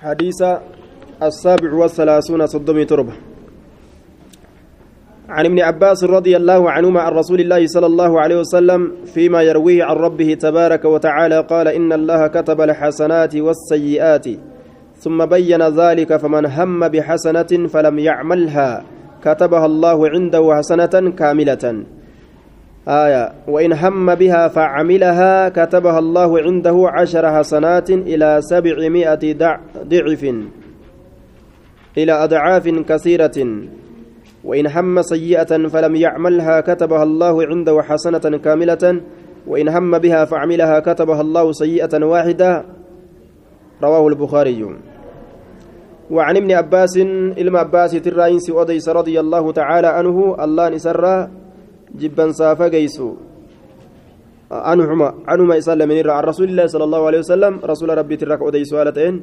حديث السابع والثلاثون صدمي تربة عن ابن عباس رضي الله عنهما عن رسول الله صلى الله عليه وسلم فيما يرويه عن ربه تبارك وتعالى قال إن الله كتب الحسنات والسيئات ثم بين ذلك فمن هم بحسنة فلم يعملها كتبها الله عنده حسنة كاملة. آية. وإن هم بها فعملها كتبها الله عنده عشر حسنات إلى سبعمائة ضعف إلى أضعاف كثيرة. وإن هم سيئة فلم يعملها كتبها الله عنده حسنة كاملة. وإن هم بها فعملها كتبها الله سيئة واحدة. رواه البخاري. وعن ابن عباس إلما عباس تراينس أديس رضي الله تعالى عنه الله نسر سافا قيسو عنهما عنهما إسلام من عن رسول الله صلى الله عليه وسلم رسول ربي تراك أديس والتين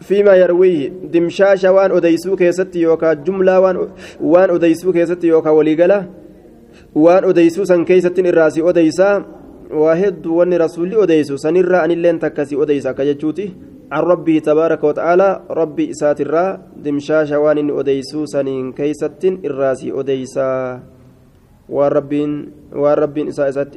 فيما يرويه دمشاشا وان أديسو كيستي يوكا جملة وان وان أديسو كيستي يوكا وليقلة. وان أديسو سن كيستين الراسي أديسا. واحد وان رسولي أديسو سنرى أن اللين تكسي أديسا. كجتشوتي عن ربه تبارك وتعالى ربي إسات الرا دمشاشا وان أديسو سنين كيستين الراسي أديسا. Waan rabbiin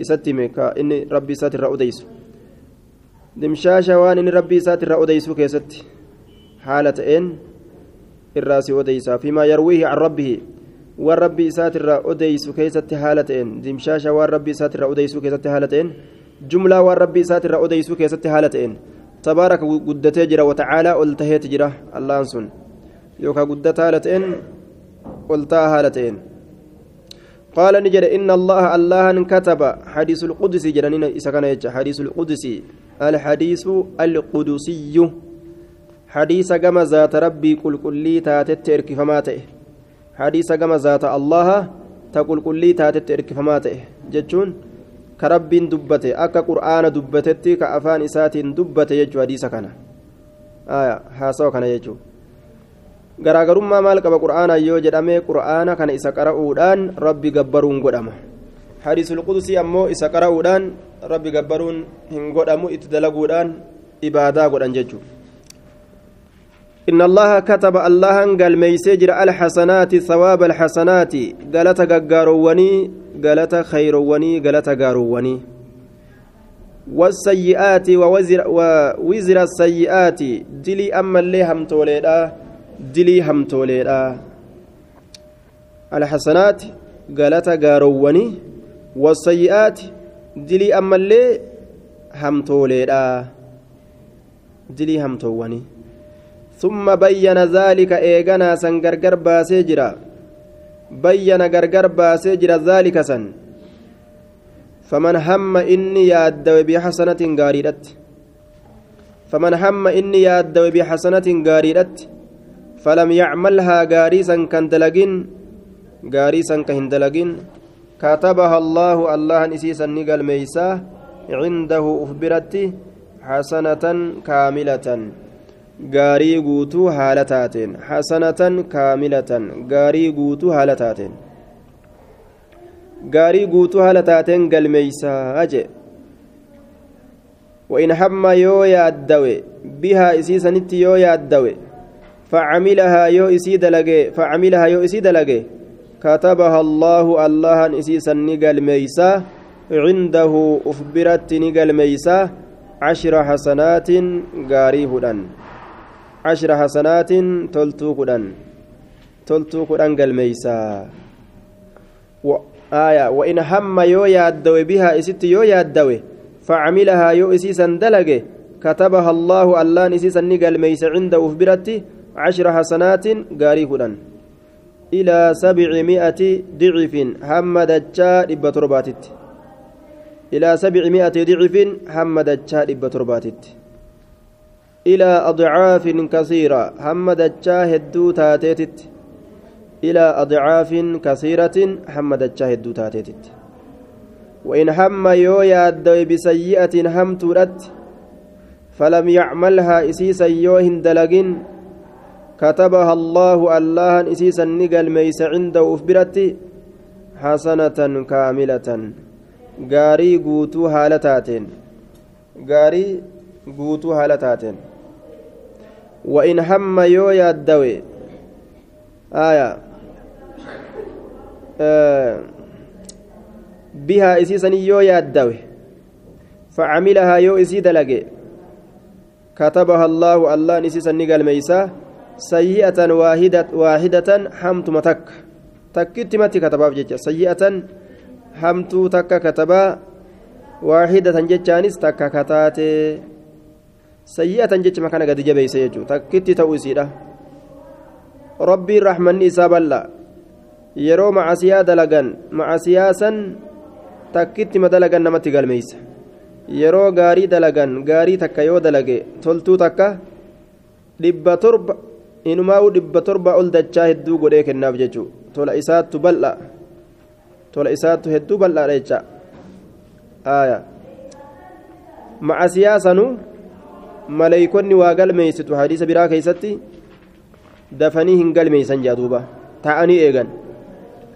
isatti hime ka inni rabbii isaati irraa odeysu dimshaasha waan inni rabbii isaati irraa odeysuu keessatti haala ta'een irraa si odeysaa fiimaa yarwiihi can rabbihi waan rabbii isaati irraa odeysu keessatti haala ta'een dimshaasha waan rabbii isaati irraa odeysuu keessatti haala ta'een jumlaa waan rabbii isaati irraa odeysuu keessatti haala ta'een tabaaraka guddatee jira watacaalaa ol taheeti jira allaan sun yookaan guddataa haala ta'een ol ta'a haala ta'een قال نجد إن الله الله كتب حديث القدس جرانين إسكان حديث القدس. الحديث القدسي. حديث كما ذات ربي كل كلي تاتت إركفماته حديث كما ذات الله تقول كلي تاتت إركفماته جتشون؟ كرب دبته. أكا قرآن دبتتي كأفان إسات دبته يجو حديث كان. آية حاسو كان يجو. Garaagarummaa maal qaba qur'aana yoo jedhamee qur'aana kana isa qara'uudhaan rabbi gabbaruun godhama hadiisul qudusii ammoo isa qara'uudhaan rabbi gabbaruun hin godhamu itti dalaguudhaan ibaadaa godhan jechuudha إن الله كتب الله قال ميسجر الحسنات ثواب الحسنات قالت غارووني قالت خيروني قالت غارووني والسيئات ووزر ووزر السيئات دلي أما اللي dilii hamtooleedha alxasanaati galata gaaroowwanii wasayyi'aati dilii ammallee hamtooleedha dilii hamtoowwanii ثم بين ذلك إيغانا سن غرغر باسي جرا بين غرغر باسي جرا ذلك سن فمن هم إني يادو بحسنة غاريدت فمن هم إني يادو بحسنة غاريدت فلم يعملها غاريسا كان دلقين غاريسا كهن دلقين كتبها الله الله نسيسا نقل ميسا عنده أخبرت حسنة كاملة. غاري قوتو هالتاتين حسنة كاملة. غاري قوتو هالتاتين غاري قوتو هالتاتين قل ميسا أجي. وإن حم يو يادوي بها إسيسا نتي يو يادوي فعملها يو إسيد لجي فعملها يو إسيد كتبها الله الله إسيسا نقل ميسا عنده أخبرت نقل ميسا عشر حسنات غاريهدان عشر حسنات تلتو قدان تلتو قدان قل ميسا. و آية وإن هم يو يادوي بها إسيت يو يادوي فعملها yoo isiisa dalage كتبها الله Allaahn isiisa ni galmeessa عنده uf biratti عشر حسنات gaarii kudhan. إلى سبعمائة ضعف hamma dachaa dhibba torbaatti. إلى سبعمائة ضعف hamma dachaa dhibba torbaatti. إلى أضعاف كثيرة hamma dachaa heddu taateetti. إلى أضعاف كثيرة hamma dachaa heddu taateetti. وإن هم yoo yaadowe بسيئة hamtuurratti فلم يعملها isiisa yoo hin dalagin كتبها الله Allaahn isiisa ni galmeessa عنده uf biratti حسنة كاملة. gaarii guutuu haala taateen gaarii guutuu haala taateen وإن هم yoo yaadowe آية. آه. بها إسيسا يو يادوي فعملها يو إسي دلقي كتبها الله الله نسيسا نقل ميسا. سيئة واحدة واحدة حمت متك تكت متي كتبها بجيجة سيئة حمت تك كتبها واحدة جتشانس تك كتاتي سيئة جتش مكان قد جبيس يجو تكت توسيدة ربي الرحمن إساب الله yeroo macasiyaa dalagan macasiyaa san takkitti ma dalagan namatti galmeeysa yeroo gaarii dalagan gaarii takka yoo dalage toltuu takka dhibba inumaa'u dhibba torba ol dachaa hedduu godhee kennaaf jechuu tola isaattu bal'a. Tola isaattu hedduu bal'aadha jecha aaya. Macasiyaa sanu maleeykonni waa galmeeysitu hadiisa biraa keeysatti dafanii hin galmeeysan jaaduuba taa'anii eegan.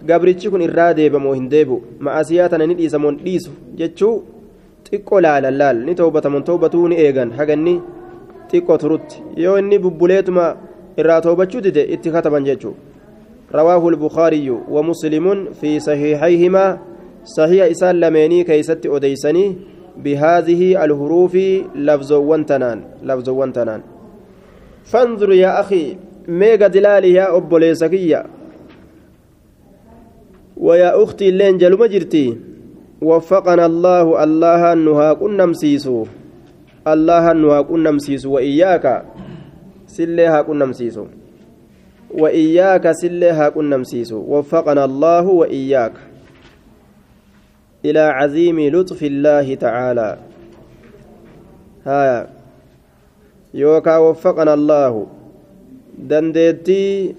Gabrichi kun irraa deebamoo hin deebu macasiyaa tana ni dhiisamoon dhiisu jechuu xiqqoo laalan laal. Ni toobatamon toobatuu ni eegan. Haganni xiqqoo turutti. Yoo inni bubbuleetuma irraa toobachuu dide itti kataban jechuu رواه البخاري ومسلم في صحيحيهما صحيح إسان لميني كيست أديسني بهذه الحروف لفظ وانتنان لفظ وانتنان فانظر يا أخي ميغا دلالي يا أبو ليسكية ويا أختي اللين جلو مجرتي وفقنا الله الله نها كنا مسيسو الله نها كنا مسيسو وإياك سلها كنا مسيسو وإياك سلها كنا مسيسو وفقنا الله وإياك إلى عظيم لطف الله تعالى ها يوكا وفقنا الله دندتي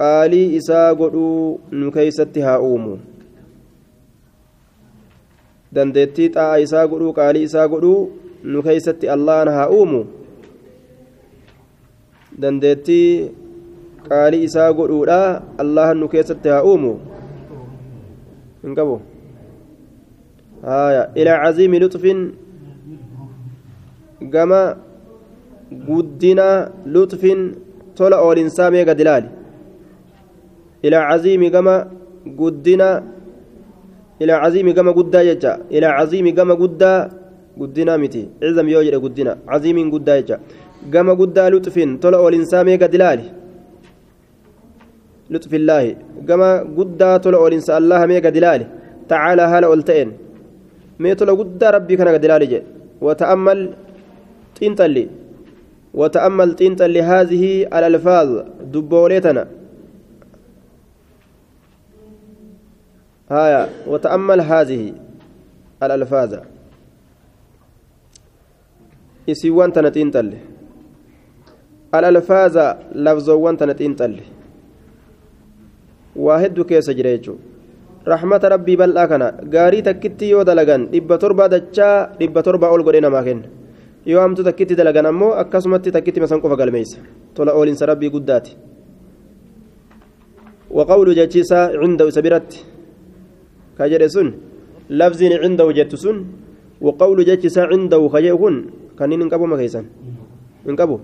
قالي إسا قدو dandeettii xaa'a isaa godhuu qaalii isaa godhuu nu keeysatti allahan haa uumu. Dandeettii qaalii isaa godhuudha allahan nu keessatti haa uumu hin qabu ilaa caziimi luxfin gama guddina luxfin tola oolinsaa mee gad ilaali ilaa caziimi gama guddina إلى عظيم كما قدا يجا إلى عظيم كما قدا قدنا متي عزم يوجد قدنا عظيم قدا يجا كما قدا لطف طلع الإنسان ميقا دلالي لطف الله كما قدا طلع الإنسان الله ميقا دلالي تعالى هلا قلتين مي طلع قدا ربي كان دلالي جي وتأمل تنتلي وتأمل تنتلي هذه الألفاظ دبوليتنا هايا وتأمل هذه الألفاظ إسيوان تنتين تلي الألفاظ لفظوان تنتين تلي واحد كيس جريجو. رحمة ربي بل أكنا. غاري تكتي يو دلغان دبا تربا دچا دبا تربا أول قدنا ماكن. yoo hamtu takkitti dalagan ammoo akkasumatti takkitti masan qofa galmeeysa tola oolinsa rabbii guddaati وقول جاتشيسا عنده سبيرت. كجد سن. لفظ عنده جت سن. وقول جاتشيسا عنده خجيكون كان ننقبو مكيسا ننقبو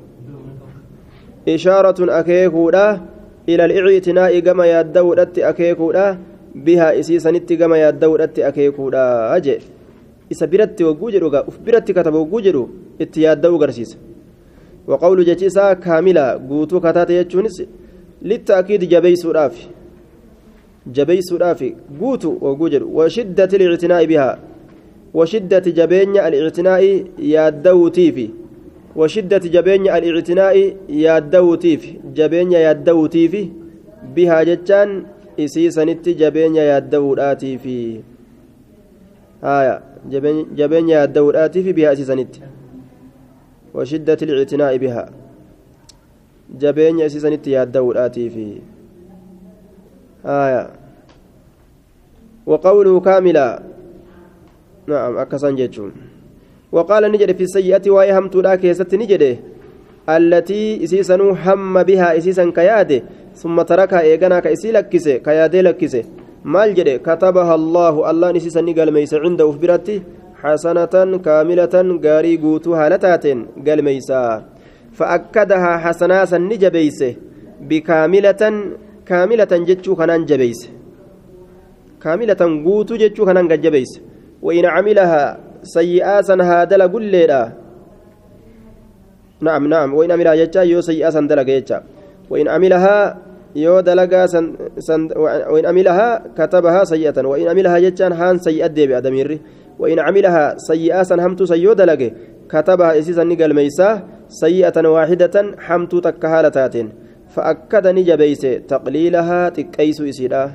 ishaaratun akeekuudha. Ila alicitinaa'i gama yaadda'uudhatti akeekuudha. Bihaa isiisanitti gama yaadda'uudhatti akeekuudha jee. Isa biratti wagguu jedhu gaa uf biratti kataba wagguu jedhu itti yaadda'uu garsiisa. Waqawlu jechi isaa kaamila guutuu kataate jechuunis littaakiid jabeeysuudhaaf jabeeysuudhaaf guutu wagguu jedhu. Washiddati alictinaa'i bihaa washiddati jabeenya alictinaa'i yaadda'uutiifi yaadda'uutiifi jabeenya yaadda'uutiifi bihaa jechaan isii sanitti jabeenya yaadda'uudhaatiifi haya jabeenya yaadda'uudhaatiifi bihaa isii sanitti washiddati lictinaa'i bihaa jabeenya isii sanitti yaadda'uudhaatiifi haya وقوله كاملا نعم أكسان جيتشون وقال نجد في السيئة وهي همت لا كيست نجد التي إسيسن هم بها إسيسا كياده ثم تركها إيغانا كإسي لكسي كياده لكسي maal jedhe katabaha allaahu allaan isiisa ni galmeeyse cinda uf biratti xasanatan kaamilatan gaarii guutuu haala taateen galmeeysa فأكدها حسناسا نجبيس بكاملة كاملة جتشو خنان جبيس وإن عملها سيئاسا هادل قل نعم نعم. وإن عملها جتشا يو سيئاسا دلق جتشا وإن عملها يو دلقا سن سن وإن عملها كتبها سيئة. وإن عملها جتشان هان سيئة ديبي أدميري وإن عملها سيئاسا همت سيو دلق كتبها إسيسا نقل ميساه سيئة واحدة حمت تكهالتات فأكد نجبيس تقليلها تكيس إسيدا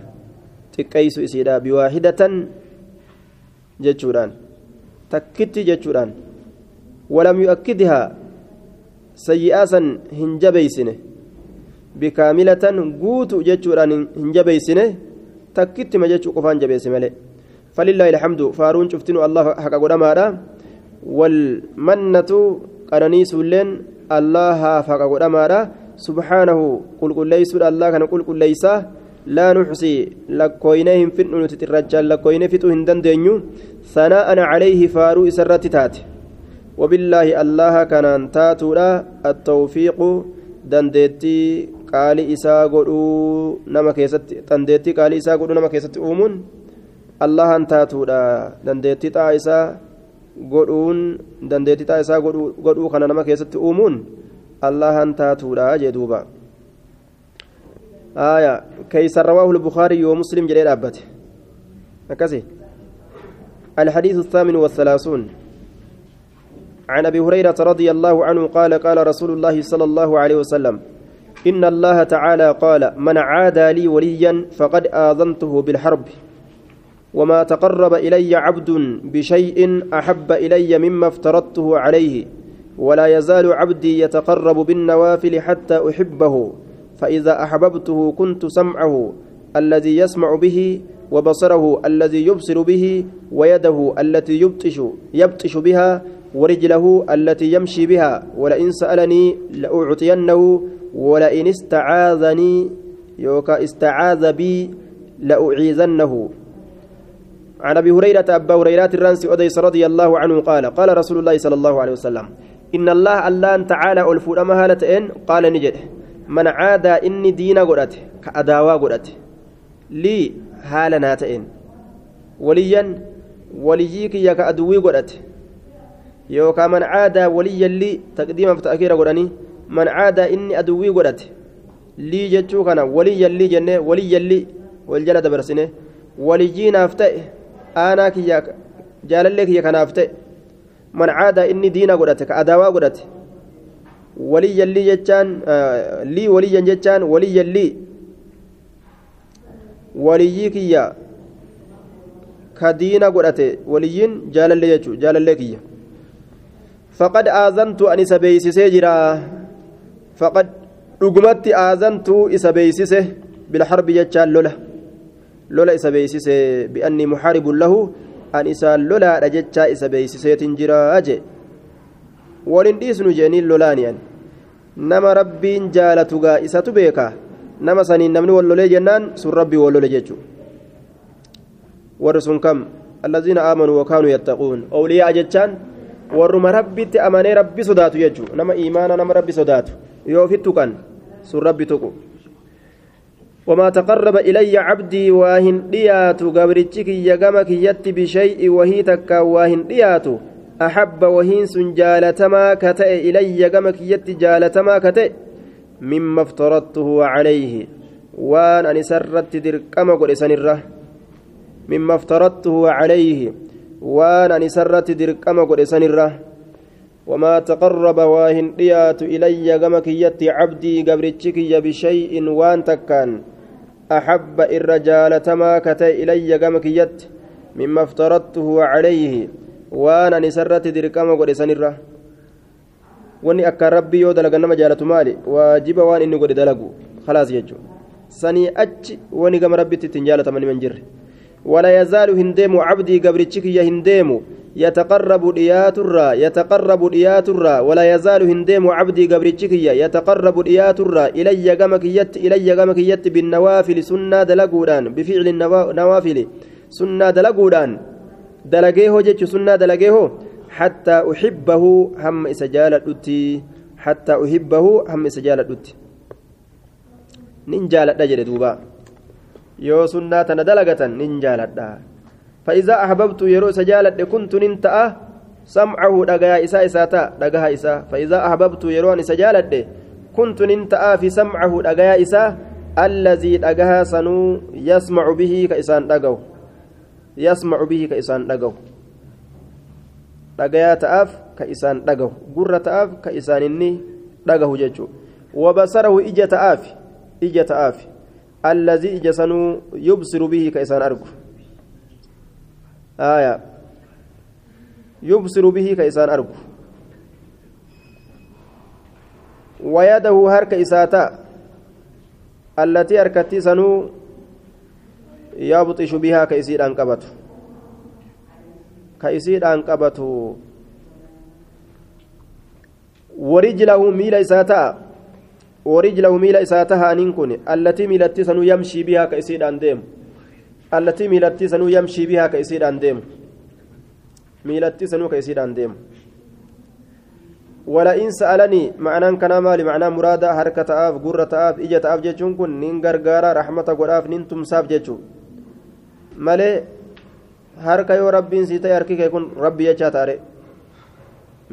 تكيس إسيدا بواحدة جتشوران تكت جتشوران ولم يؤكدها سيئاسا هنجبيسنه بكاملة قوت جتشوران هنجبيسنه تكت ما جتشو قفان جبيس ملئ فلله الحمد فارون شفتنو الله حق قدما والمنة qananiisuulleen allaha faqa godhamaadha. Subhaanahu qulqulleeysuudha allah kana qulqulleeysaa lakkooynee hin fidhu nuti xirrachaan lakkooynee fixuu hin dandeenyu sanaa'an calayhi faaruu isa irratti taate وبالله الله كان تاتولا التوفيق دندتي قال إسا قدو نما كيست دندتي قال إسا قدو نما كيست أومون الله أن تاتولا دندتي تا إسا godhuun dandeettii taa isaa godhuu kana nama keessatti uumuun allahan taatuudha jee duuba آية كيس رواه البخاري ومسلم جرير أبته أكسي الحديث الثامن والثلاثون. عن أبي هريرة رضي الله عنه قال قال رسول الله صلى الله عليه وسلم إن الله تعالى قال من عادى لي وليا فقد آذنته بالحرب وما تقرب إلي عبد بشيء أحب إلي مما افترضته عليه ولا يزال عبدي يتقرب بالنوافل حتى أحبه فإذا أحببته كنت سمعه الذي يسمع به وبصره الذي يبصر به ويده التي يبطش يبطش بها ورجله التي يمشي بها ولئن سألني لأعطينه ولئن استعاذني يوكا استعاذ بي لأعيذنه. عن أبي هريرة أبا هريرة الرانسي أوديس رضي الله عنه قال قال رسول الله صلى الله عليه وسلم إن الله الله تعالى الفود مهالتين قال نجد من عاد اني دين قدت كاداوا قدت لي حالنا تئن وليا وليك يا كادوي قدت يوكا من عاد وليا لي تقديما فتاخير قدني من عاد اني ادوي قدت لي جتشو كان وليا لي جنة وليا لي والجلد برسنه وليجينا فتئ aanaa kiyya jaalallee kiyya kanaaf ta'e man caadaa inni diina godhate ka adaawaa godhate. Waliyyan lii jechaan lii waliyyan jechaan waliyyan lii waliyyii kiyya ka diina godhate waliyyiin jaalallee jechuu jaalallee kiyya faqad aazantu an isa beeysisee jira faqad dhugumatti aazantu isa beeysise bilharbi jechaan lola lola isa beeysise bi'anni muxaaribun lahu an isaan lolaadha jechaa walin dhiisnu jeeniin lolaaniyan nama rabbiin jaalatugaa isatu beeka nama saniin namni wal lolee jennaan sun rabbii wal lole jechu warri sun kam الذين آمنوا وكانوا يتقون أولياء جتان warruma rabbitti amanee rabbi sodaatu jechuu nama imaana nama rabbi sodaatu yoo ofittu kan sun rabbi tuqu وما تقرب إلي عبدي واهن دياتو قبرتك يقمك يت بشيء وهي تكا واهن دياتو أحب وهين سن جالتما كتئ إلي قمك يت جالتما كتئ مما افترضته عليه. وان أن سرت دركما قل سنره مما افترضته عليه. وان أن سرت دركما قل سنره وما تقرب واهن ديات إلي قمك يت عبدي قبرتك بشيء وان تكان. أحب الرجال تما كتي إلي قمك يت مما افترضته عليه. وأنا نسرت دركما قد سنرة wanni akka rabbii yoo dalagan nama jaalatu maali waajiba waan inni godhe dalagu khalaas jechuun sanii achi wani gama rabbitti ittiin jaalataman himan jirre hin deemu cabdii gabrichi kiyya hin deemu يتقرب دياترا يتقرب دياترا ولا يزال هندم عبدي قبرتشكيا يتقرب دياترا إلي قمك يت إلي قمك يت بالنوافل سنة دلقودان بفعل النوافل سنة دلقودان دلقيه جتش سنة دلقيه حتى أحبه هم إسجالة حتى أحبه هم سجالة دوت ننجالة دجر دوبا يو سنة ندلقة ننجالة فإذا أحببت يرو سجالة كنت ننتأ سمعه دغا إسا إساتا دغا إسا فإذا أحببت يرو سجالة كنت ننتأ في سمعه دغا إسا الذي دغا سنو يسمع به كإسان دغو يسمع به كإسان دغو dhagayaa ta'aaf ka isaan dhagahu gurra ta'aaf ka isaan inni dhagahu jechuudha wabasarahu ija ta'aaf ija ta'aaf allazii ija sanuu yubsiru bihi ka isaan argu aya yubsiru bihi ka isaan argu wayadahu harka isaa ta'a allatii harkattii sanuu warijlahu miila isaa ta'a warijlahu miila isaa taha aniin kun allatii miilatti sanuu yamshii bihaa ka isiidhaan deemu allatii miilatti sanuu yamshii bihaa ka isiidhaan deemu miilatti sanuu ka isiidhaan deemu ولئن سألني معنى كان مالي معنى مرادة حركة آف قرة آف إجة آف جتشون كن نين غرغارا رحمة قراف نين تمساف جتشو مالي harka yoo rabbiin sii ta'e harki kee kun rabbi jechaa taare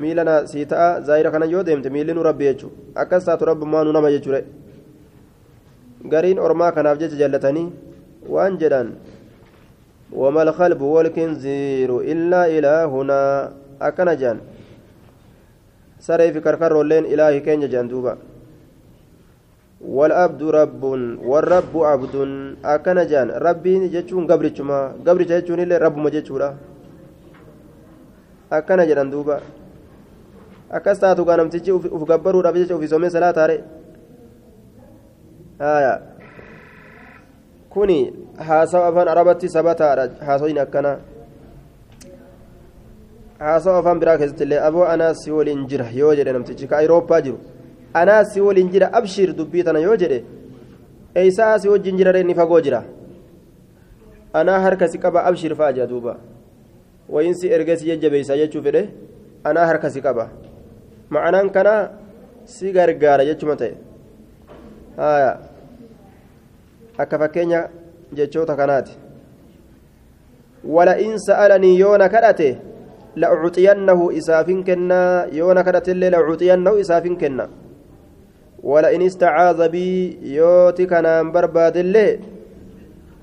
miilana sii ta'a zaayira kana yoo deemte miilli nu rabbi jechuudha akkas taatu rabbummaa nu nama jechuudha gariin ormaa kanaaf jecha jallatanii waan jedhan وما الخلب والكنزير إلا إلهنا أكن جان سري في كركر لين إلهي كين جان والعبد رب والرب عبد أكن جان ربي جتشون قبرتشما قبرتش جتشون إلا رب ما جتشورا أكن جان دوبا namtichi uf gabbaruudhaaf jecha ufii soomee salaa taare haya kuni haasawa afaan arabatti sabataadha haasawiin akkana haasawa afaan biraa keessatti illee aboo anaa si waliin jira yoo jedhe namtichi ka ayirooppaa jiru anaa si waliin jira abshir dubbii tana yoo jedhe eeysaa si wajjin jira reenni fagoo jira anaa harka si qaba abshir fa'a jea duuba wayinsi ergee si jajjabeeysa jechuu fedhe anaa harka si qaba ma'anaan kana si gargaara jechuma ta'e akka fakkeenya jechoota kanaati ولئن سألني يونا كرته لأعطينه إسافين كنا يونا كرته لأعطينه إسافين كنا ولئن استعاذ بي يوتي كان برباد اللي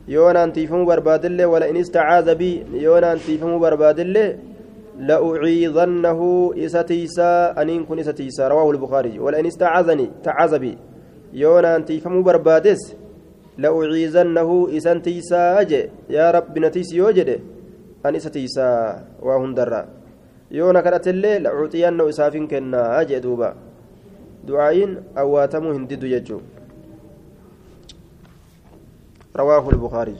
يونا انتيفم برباد اللي ولئن استعاذ بي يونا انتيفم برباد اللي لأعيذنه إستيسا أنين كن إستيسا رواه البخاري. ولئن استعاذني تعاذ بي يونا انتيفم بربادس لأعيذنه إسنتيسا أجي يا رب نتيس يوجد أن إستيسا وهندرا يونا كانت اللي لأعطينه إسافين كنا أجي دوبا. دعاين أواتمو هندد يجو. رواه البخاري.